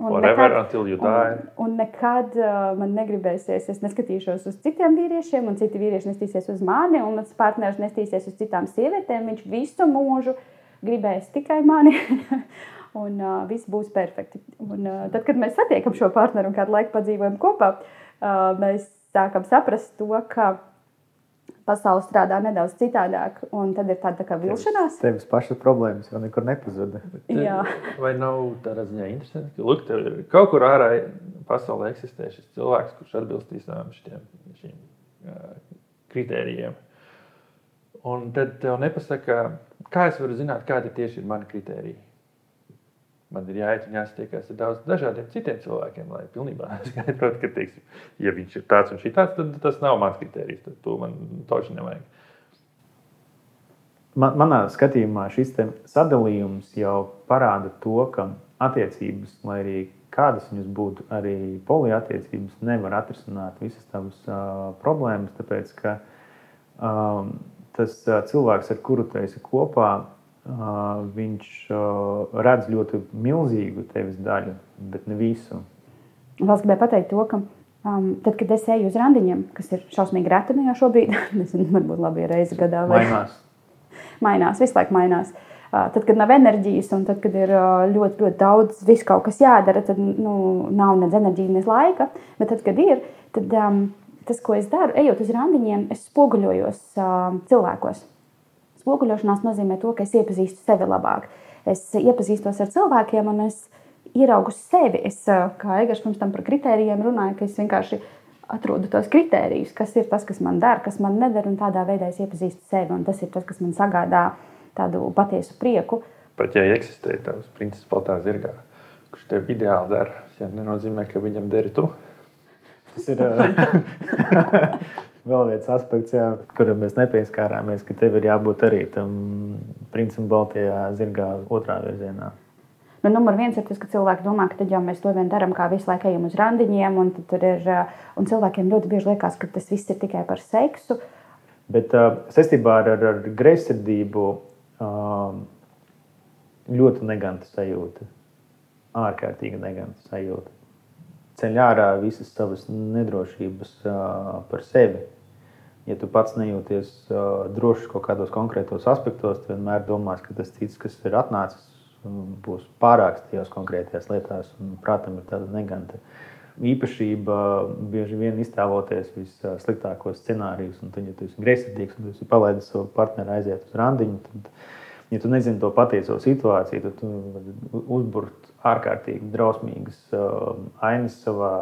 Un nekad, un, un nekad uh, man negribēsies, es neskatīšos uz citiem vīriešiem, un citi vīrieši nestīsies uz mani, un mans partneris nestīsies uz citām sievietēm. Viņš visu mūžu gribēs tikai mani. <laughs> un uh, viss būs perfekti. Un, uh, tad, kad mēs satiekam šo partneri un kādu laiku padzīvojam kopā, uh, mēs sākam saprast to, ka pasaule strādā nedaudz citādāk, un tad ir tāda tā vilšanās. Tevis pašas problēmas jau nekur nepazuda. <laughs> Vai nav tādā ziņā interesanti, ka lūk, tev ir kaut kur ārā pasaulē eksistē šis cilvēks, kurš atbilstīs šiem, šiem uh, kritērijiem. Un tad tev nepasaka, kā es varu zināt, kādi tieši ir mani kritēriji. Man ir jāiet un jāsatiekās ar daudziem dažādiem citiem cilvēkiem, lai pilnībā <laughs> skaidrotu, ka, teiksim, ja viņš ir tāds un šī tāds, tad tas nav mans kriterijs. Tad to man toši nevajag. Man, manā skatījumā šis sadalījums jau parāda to, ka attiecības, lai arī kādas viņas būtu, arī poliattiecības, nevar atrisināt visas tavas uh, problēmas. Tāpēc, ka um, tas uh, cilvēks, ar kuru tu esi kopā, viņš redz ļoti milzīgu tevis daļu, bet ne visu. Vēl es gribēju pateikt to, ka um, tad, kad es eju uz randiņiem, kas ir šausmīgi reti no nu šobrīd, <laughs> nezinu, varbūt labi reizi gadā. Vai... Mainās. mainās, visu laiku mainās. Uh, tad, kad nav enerģijas, un tad, kad ir uh, ļoti, ļoti daudz, viss kaut kas jādara, tad nu, nav ne enerģijas, ne laika. Bet tad, kad ir, tad um, tas, ko es daru, ejot uz randiņiem, es spoguļojos uh, cilvēkos. Spoguļošanās nozīmē to, ka es iepazīstu sevi labāk. Es iepazīstos ar cilvēkiem un es ieraugu sevi. Es, kā Eigars pirms tam par kritērijiem runāja, ka es vienkārši atrodu tos kritērijus, kas ir tas, kas man dara, kas man nedara, un tādā veidā es iepazīstu sevi. Un tas ir tas, kas man sagādā tādu patiesu prieku. Pat ja eksistē tāds princis baltā zirgā, kurš tev ideāli dara, tas nenozīmē, ka viņam deri tu. Tas ir <laughs> vēl viens aspekts, jā, kuram mēs nepieskārāmies, ka tev ir jābūt arī tam princim Baltijā zirgā otrā virzienā. Nu, numur viens ir tas, ka cilvēki domā, ka tad jau mēs to vien darām, kā visu laiku ejam uz randiņiem, un, ir, un cilvēkiem ļoti bieži liekas, ka tas viss ir tikai par seksu. Bet uh, saistībā ar, ar, ar greizsirdību uh, ļoti neganta sajūta, ārkārtīgi neganta sajūta. Ceļ ārā visas savas nedrošības par sevi. Ja tu pats nejūties drošs kaut kādos konkrētos aspektos, tad vienmēr domās, ka tas cits, kas ir atnācis, būs pārāks tajās konkrētajās lietās. Un, prātam ir tāda neganta īpašība bieži vien iztēloties vissliktākos scenārijus. Un tad, ja tu esi greizsirdīgs un tu esi palaidis savu partneri aiziet uz randiņu, tad, ja tu nezini to patieso situāciju, tad tu vari uzburt ārkārtīgi drausmīgas ainas savā,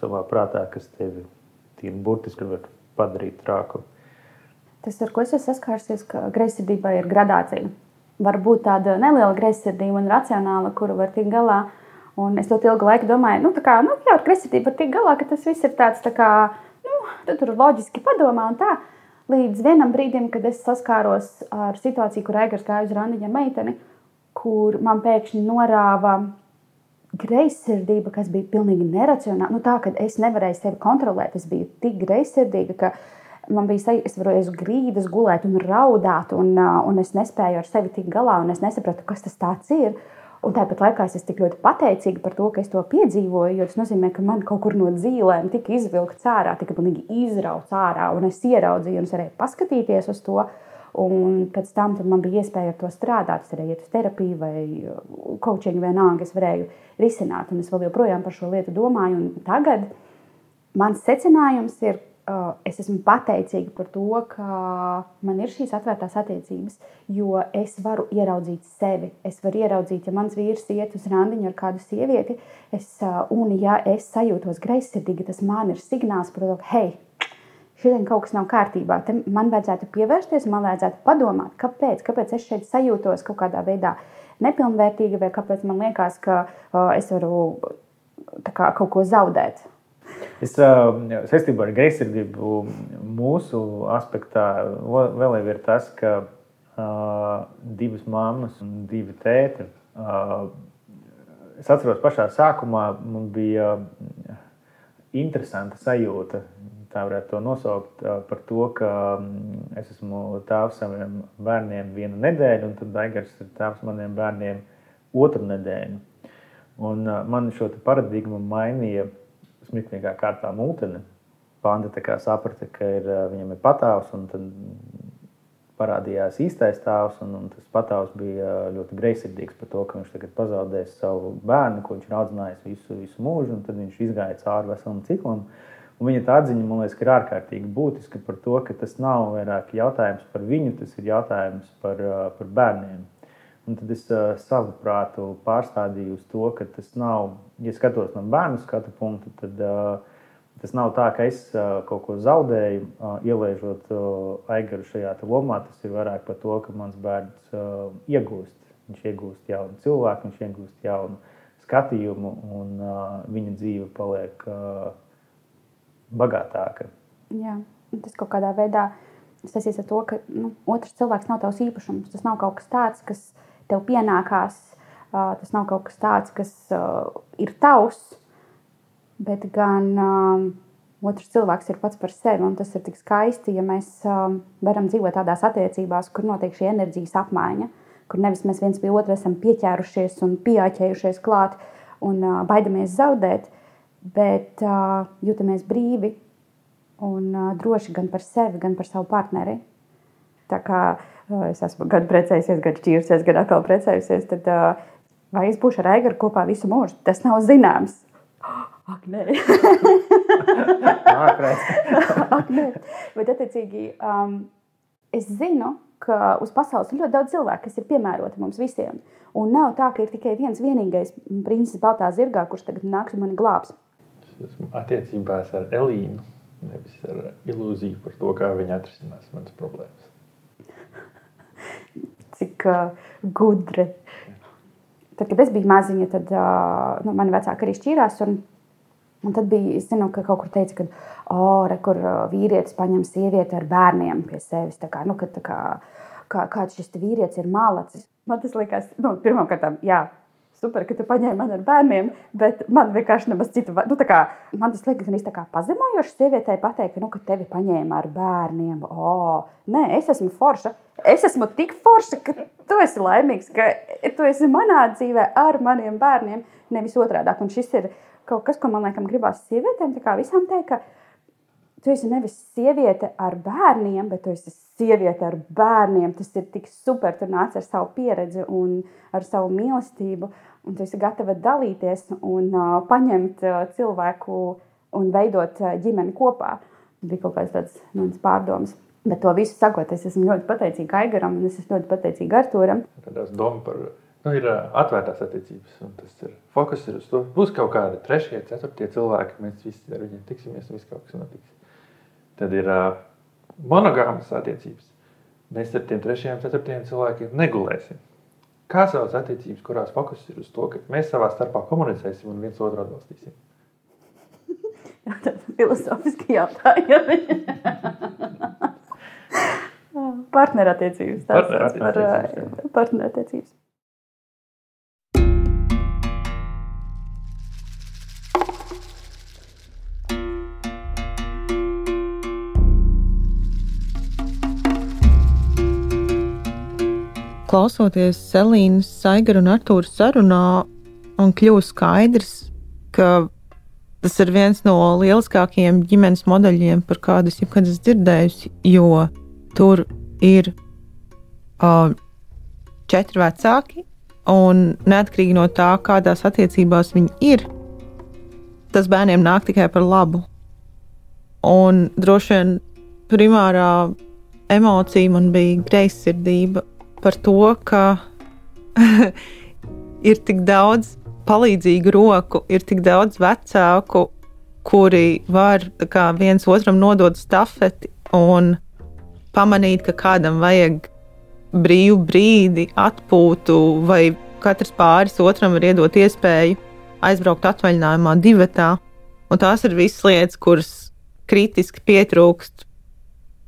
savā prātā, kas tevi tīri burtiski var padarīt trāku. Tas, ar ko es esmu saskārusies, ka greizsirdībai ir gradācija var būt tāda neliela greizsirdība un racionāla, kuru var tikt galā. Un es ļoti ilgu laiku domāju, nu, kā, nu, jā, ar greizsirdību var tikt galā, ka tas viss ir tāds, tā kā, nu, tu tur loģiski padomā un tā. Līdz vienam brīdim, kad es saskāros ar situāciju, kur Eigars gāja uz randiņa meiteni, kur man pēkšņi norāva greizsirdība, kas bija pilnīgi neracionāla. Nu, tā, ka es nevarēju sevi kontrolēt, es biju tik greizsirdīga, ka man bija sajūta, es varēju grīdas gulēt un raudāt, un, un es nespēju ar sevi tikt galā, un es nesapratu, kas tas ir. Un tāpat laikā es esmu tik ļoti pateicīga par to, ka es to piedzīvoju, jo tas nozīmē, ka man kaut kur no dzīvēm tika izvilkts ārā, tika pilnīgi izrauts ārā, un es ieraudzīju, un es varēju paskatīties uz to. Un pēc tam man bija iespēja ar to strādāt. Es varēju iet uz terapiju vai coaching, vienalga. Es varēju risināt, un es vēl joprojām par šo lietu domāju. Un tagad mans secinājums ir, es esmu pateicīga par to, ka man ir šīs atvērtās attiecības, jo es varu ieraudzīt sevi. Es varu ieraudzīt, ja mans vīrs iet uz randiņu ar kādu sievieti, es, un ja es sajūtos greizsirdīgi, tas man ir signāls par to, ka, hei, šodien kaut kas nav kārtībā. Te man vajadzētu pievērsties, man vajadzētu padomāt, kāpēc, kāpēc es šeit sajūtos kaut kādā veidā nepilnvērtīgi, vai kāpēc man liekas, ka uh, es varu kā, kaut ko zaudēt. Es saistībā ar greizsirdību mūsu aspektā vēl ir tas, ka uh, divas mammas un divi tēti. Uh, es atceros, pašā sākumā man bija interesanta sajūta, tā varētu to nosaukt, uh, par to, ka es esmu tēvs saviem bērniem vienu nedēļu, un tad Daigars ir tēvs maniem bērniem otru nedēļu. Un uh, man šo paradigmu mainīja smieklīgā kārtā mūteni. Panda saprata, ka ir, viņam ir patāvs, un tad parādījās īstais tēvs. Un, un tas patāvs bija ļoti greizsirdīgs par to, ka viņš tagad pazaudēs savu bērnu, ko viņš ir audzinājis visu, visu mūžu, un tad viņš izgāja cauri veselam ciklam. Un viņa atziņa, man liekas, ir ārkārtīgi būtiska par to, ka tas nav vairāk jautājums par viņu, tas ir jautājums par, par bērniem. Un tad es uh, savu prātu pārstādīju uz to, ka tas nav, ja skatos no bērnu skatu punkta, tad uh, tas nav tā, ka es uh, kaut ko zaudēju, uh, ielaižot uh, aigaru šajā lomā. Tas ir vairāk par to, ka mans bērns uh, iegūst. Viņš iegūst jaunu cilvēku, viņš iegūst jaunu skatījumu, un uh, viņa dzīve paliek uh, bagātāka. Jā, tas kaut kādā veidā saistīts ar to, ka nu, otrs cilvēks nav tavs īpašums. Tas nav kaut kas tāds, kas tev pienākās. Tas nav kaut kas tāds, kas ir tavs, bet gan otrs cilvēks ir pats par sevi. Tas ir tik skaisti, ja mēs varam dzīvot tādās attiecībās, kur notiek šī enerģijas apmaiņa, kur nevis mēs viens pie otra esam pieķērušies un pieķērušies klāt un baidamies zaudēt, bet jūtamies brīvi un droši gan par sevi, gan par savu partneri. Tā kā es esmu gan precējusies, gan šķīrusies, gan atkal precējusies, tad vai es būšu ar Aigaru kopā visu mūžu, tas nav zināms. <gasps> Ak, nē, <laughs> <laughs> Ak, nē. Bet, attiecīgi, um, es zinu, ka uz pasaules ir ļoti daudz cilvēku, kas ir piemēroti mums visiem. Un nav tā, ka ir tikai viens vienīgais princis Baltā zirgā, kurš tagad nāks un mani glābs. Es esmu attiecībās ar Elīnu, nevis ar ilūziju par to, kā viņa atrisinās manas problēmas cik uh, gudri. Tad, kad es biju maziņa, tad uh, nu, mani vecāki arī šķīrās. Un, un tad bija, es zinu, ka kaut kur teica, ka oh, re, kur vīrietis paņem sievieti ar bērniem pie sevis. Tā kā, nu, ka, tā kā, kā, kāds šis vīrietis ir malacis. Man tas likās, nu, pirmkārt, jā, super, ka tu paņēmi mani ar bērniem, bet man vienkārši nemaz citu. Nu, kā, man tas liekas, gan tā pazemojoši sievietei pateikt, nu, ka tevi paņēma ar bērniem. O, nē, es esmu forša. Es esmu tik forša, ka tu esi laimīgs, ka tu esi manā dzīvē ar maniem bērniem, nevis otrādi. Un šis ir kaut kas, ko man liekas, gribās sievietēm visām teikt, tu esi nevis sieviete ar bērniem, bet tu esi sieviete ar bērniem. Tas ir tik super. Tu nāc ar savu pieredzi un ar savu mīlestību, un tu esi gatava dalīties un uh, paņemt uh, cilvēku un veidot uh, ģimeni kopā. Tas bija kaut kāds tāds mans pārdoms. Bet to visu sakot, es esmu ļoti pateicīga Aigaram un es esmu ļoti pateicīga Arturam. Tādās doma par nu, ir atvērtās attiecības, un tas ir fokus ir uz to. Būs kaut kādi trešie, ceturtie cilvēki, mēs visi ar viņiem tiksimies, un viss kaut kas notiks. Tad ir uh, monogāmas attiecības. Mēs ar tiem trešajiem, ceturtajiem cilvēkiem negulēsim. Kā savas attiecības, kurās fokus ir uz to, ka mēs savā starpā komunicēsim un viens otru atbalstīsim? <laughs> Jā, tas ir filozofiski jautājumi. Partnerattiecības. Partnerattiecības. Partnerattiecības. Klausoties Selīnas, Saigara un Artūra sarunā, un kļūst skaidrs, ka tas ir viens no lieliskākajiem ģimenes modeļiem, par kādu es jebkad esmu dzirdējusi, jo tur ir uh, četri vecāki, un neatkarīgi no tā, kādās attiecībās viņi ir, tas bērniem nāk tikai par labu. Un droši vien primārā emocija man bija greizsirdība par to, ka <laughs> ir tik daudz palīdzīgu roku, ir tik daudz vecāku, kuri var kā, viens otram nodot stafeti un pamanīt, ka kādam vajag brīvu brīdi, atpūtu, vai katrs pāris otram var iedot iespēju aizbraukt atvaļinājumā, divatā. Un tās ir visas lietas, kuras kritiski pietrūkst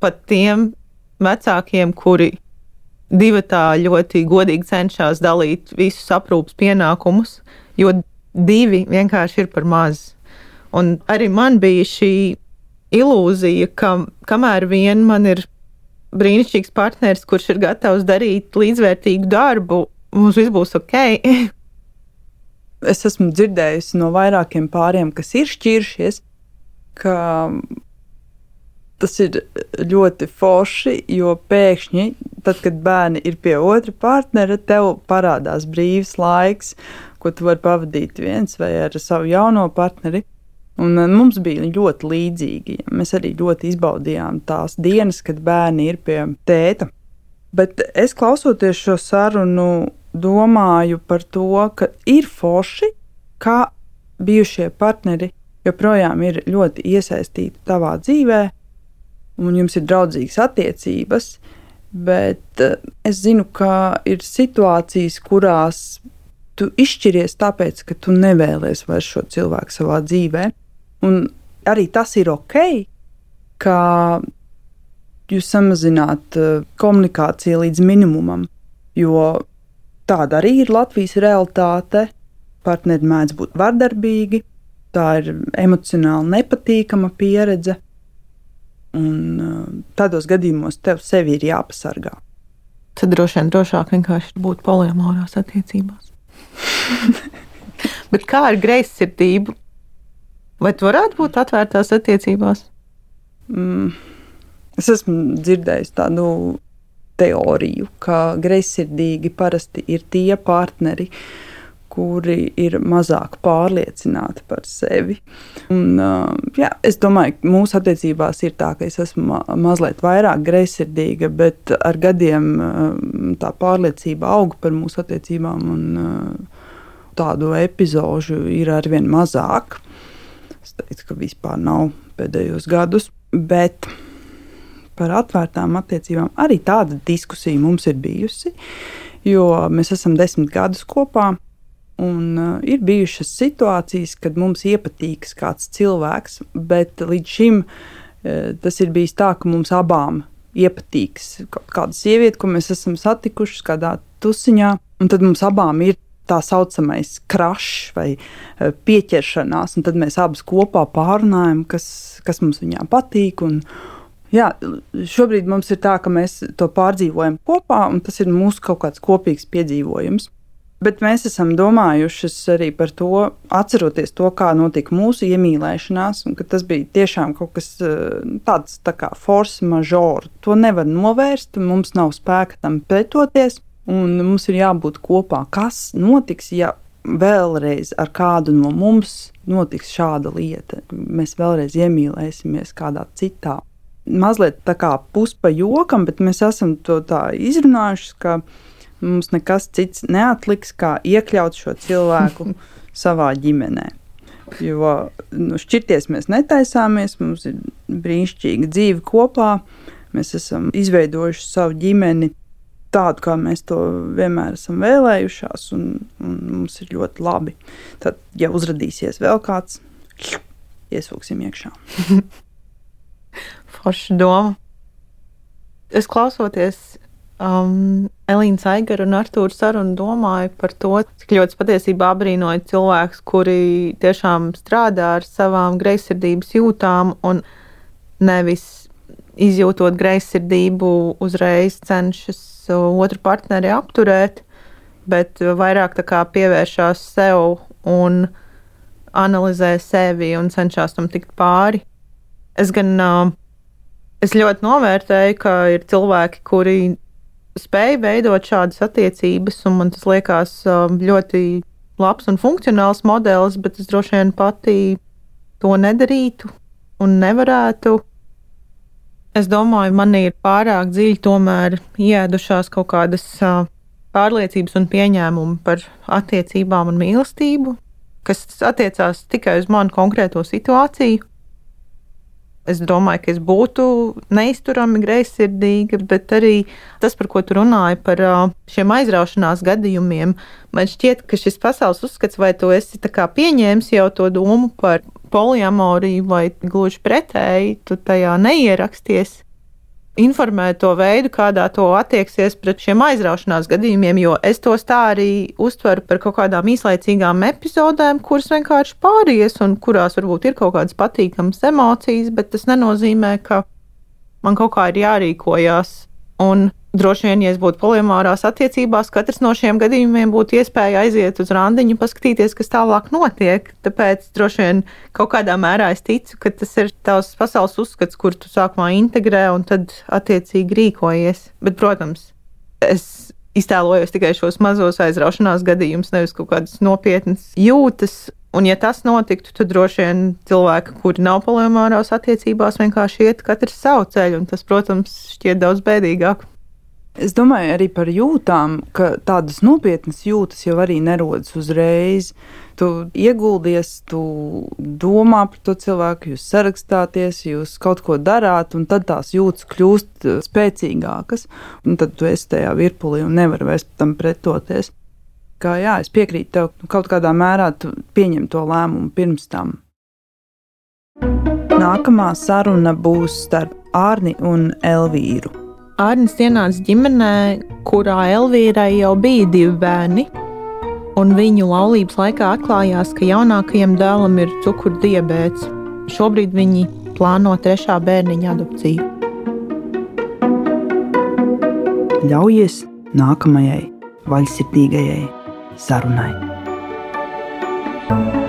pat tiem vecākiem, kuri divi tā ļoti godīgi cenšas dalīt visus aprūpas pienākumus, jo divi vienkārši ir par maz. Un arī man bija šī ilūzija, ka kamēr vien man ir brīnišķīgs partneris, kurš ir gatavs darīt līdzvērtīgu darbu, mums viss būs ok. es esmu dzirdējusi no vairākiem pāriem, kas ir šķiršies, ka tas ir ļoti forši, jo pēkšņi, tad, kad bērni ir pie otra partnera, tev parādās brīvs laiks, ko tu vari pavadīt viens vai ar savu jauno partneri. Un eh, mums bija ļoti līdzīgi. Mēs arī ļoti izbaudījām tās dienas, kad bērni ir pie tēta. Bet es klausoties šo sarunu, domāju par to, ka ir forši, kā bijušie partneri joprojām ir ļoti iesaistīti tavā dzīvēm un jums ir draudzīgas attiecības, bet eh, es zinu, ka ir situācijas, kurās tu izšķiries tāpēc, ka tu nevēlies vairs šo cilvēku savā dzīvē. Un arī tas ir ok, ka jūs samazināt eh, komunikāciju līdz minimumam, jo tāda arī ir Latvijas realitāte. Partneri mēdz būt vardarbīgi, tā ir emocionāli nepatīkama pieredze. Un uh, tādos gadījumos tev sevi ir jāpasargā. Tad droši vien drošāk vienkārši būt polijamorās attiecībās. <laughs> Bet kā ar greizsirdību? Vai tu varētu būt atvērtās attiecībās? Mm, es esmu dzirdējis tādu teoriju, ka greizsirdīgi parasti ir tie partneri, uh, kuri ir mazāk pārliecināti par sevi. Un, jā, es domāju, ka mūsu attiecībās ir tā, ka es esmu ma mazliet vairāk greizsirdīga, bet ar gadiem tā pārliecība aug par mūsu attiecībām, un tādu epizodu ir arvien mazāk. Es teicu, ka vispār nav pēdējos gadus. Bet par atvērtām attiecībām arī tāda diskusija mums ir bijusi, jo mēs esam desmit gadus kopā. Un, uh, ir bijušas situācijas, kad mums iepatīks kāds cilvēks, bet līdz šim uh, tas ir bijis tā, ka mums abām iepatīks kāda sieviete, ko mēs esam satikuši kādā tusiņā, un tad mums abām ir tā saucamais krašs vai uh, pieķeršanās, un tad mēs abas kopā pārunājam, kas, kas mums viņā patīk. Un, Jā, šobrīd mums ir tā, ka mēs to pārdzīvojam kopā, un tas ir mūsu kaut kāds kopīgs piedzīvojums. Bet mēs esam domājuši arī par to, atceroties to, kā notika mūsu iemīlēšanās, un ka tas bija tiešām kaut kas eh, tāds tā kā force majeure. To nevar novērst, mums nav spēka tam pretoties, un mums ir jābūt kopā. Kas notiks, ja vēlreiz ar kādu no mums notiks šāda lieta? Mēs vēlreiz iemīlēsimies kādā citā. Mazliet tā kā puspa jokam, bet mēs esam to tā izrunājuši mums nekas cits neatliks, kā iekļaut šo cilvēku <laughs> savā ģimenē. Jo nu, šķirties mēs netaisāmies, mums ir brīnišķīga dzīve kopā. Mēs esam izveidojuši savu ģimeni tādu, kā mēs to vienmēr esam vēlējušies, un, un mums ir ļoti labi. Tad, ja uzrādīsies vēl kāds, iesūksim iekšā. <laughs> Forša doma. Es klausoties um, Elīna Zaigara un Artūra sarunu domāju par to, cik ļoti patiesībā apbrīnoju cilvēkus, kuri tiešām strādā ar savām greizsirdības jūtām un nevis izjūtot greizsirdību, uzreiz cenšas otru partneri apturēt, bet vairāk pievēršās sev un analizē sevi un cenšas tam tikt pāri. Es gan uh, es ļoti novērtēju, ka ir cilvēki, kuri spēju veidot šādas attiecības, un man tas liekas um, ļoti labs un funkcionāls modelis, bet es droši vien pati to nedarītu un nevarētu. Es domāju, man ir pārāk dziļi tomēr iēdušās kaut kādas uh, pārliecības un pieņēmumi par attiecībām un mīlestību, kas attiecās tikai uz manu konkrēto situāciju. Es domāju, ka es būtu neizturami greizsirdīga, bet arī tas, par ko tu runāji, par šiem aizraušanās gadījumiem, man šķiet, ka šis pasaules uzskats, vai tu esi pieņēmis jau to domu par poliamoriju, vai gluži pretēji, tu tajā neieraksties informēt to veidu, kādā to attieksies pret šiem aizraušanās gadījumiem, jo es tos tā arī uztveru par kaut kādām īslaicīgām epizodēm, kuras vienkārši pāries un kurās varbūt ir kaut kādas patīkamas emocijas, bet tas nenozīmē, ka man kaut kā ir jārīkojās. Un Droši vien, ja es būtu polimārās attiecībās, katrs no šiem gadījumiem būtu iespēja aiziet uz randiņu, paskatīties, kas tālāk notiek. Tāpēc droši vien kaut kādā mērā es ticu, ka tas ir tavs pasaules uzskats, kur tu sākumā integrē un tad attiecīgi rīkojies. Bet, protams, es iztēlojos tikai šos mazos aizraušanās gadījumus, nevis kaut kādas nopietnas jūtas. Un, ja tas notiktu, tad droši vien cilvēki, kuri nav polimārās attiecībās, vienkārši iet katrs savu ceļu, un tas, protams, šķiet daudz bēdīgāk. Es domāju arī par jūtām, ka tādas nopietnas jūtas jau arī nerodas uzreiz. Tu ieguldies, tu domā par to cilvēku, jūs sarakstāties, jūs kaut ko darāt, un tad tās jūtas kļūst eh, spēcīgākas. Un tad tu esi tajā virpulī un nevari vairs tam pretoties. Kā jā, es piekrītu tev, nu, kaut kādā mērā tu pieņem to lēmumu pirms tam. Nākamā saruna būs starp Ārni un Elvīru. Arnēs ienāca ģimenē, kurā Elvīrai jau bija divi bērni, un viņu laulības laikā atklājās, ka jaunākajam dēlam ir cukurdiabēts. Šobrīd viņi plāno trešā bērniņa adopciju. Ļaujies nākamajai vaļsirdīgajai sarunai. thank you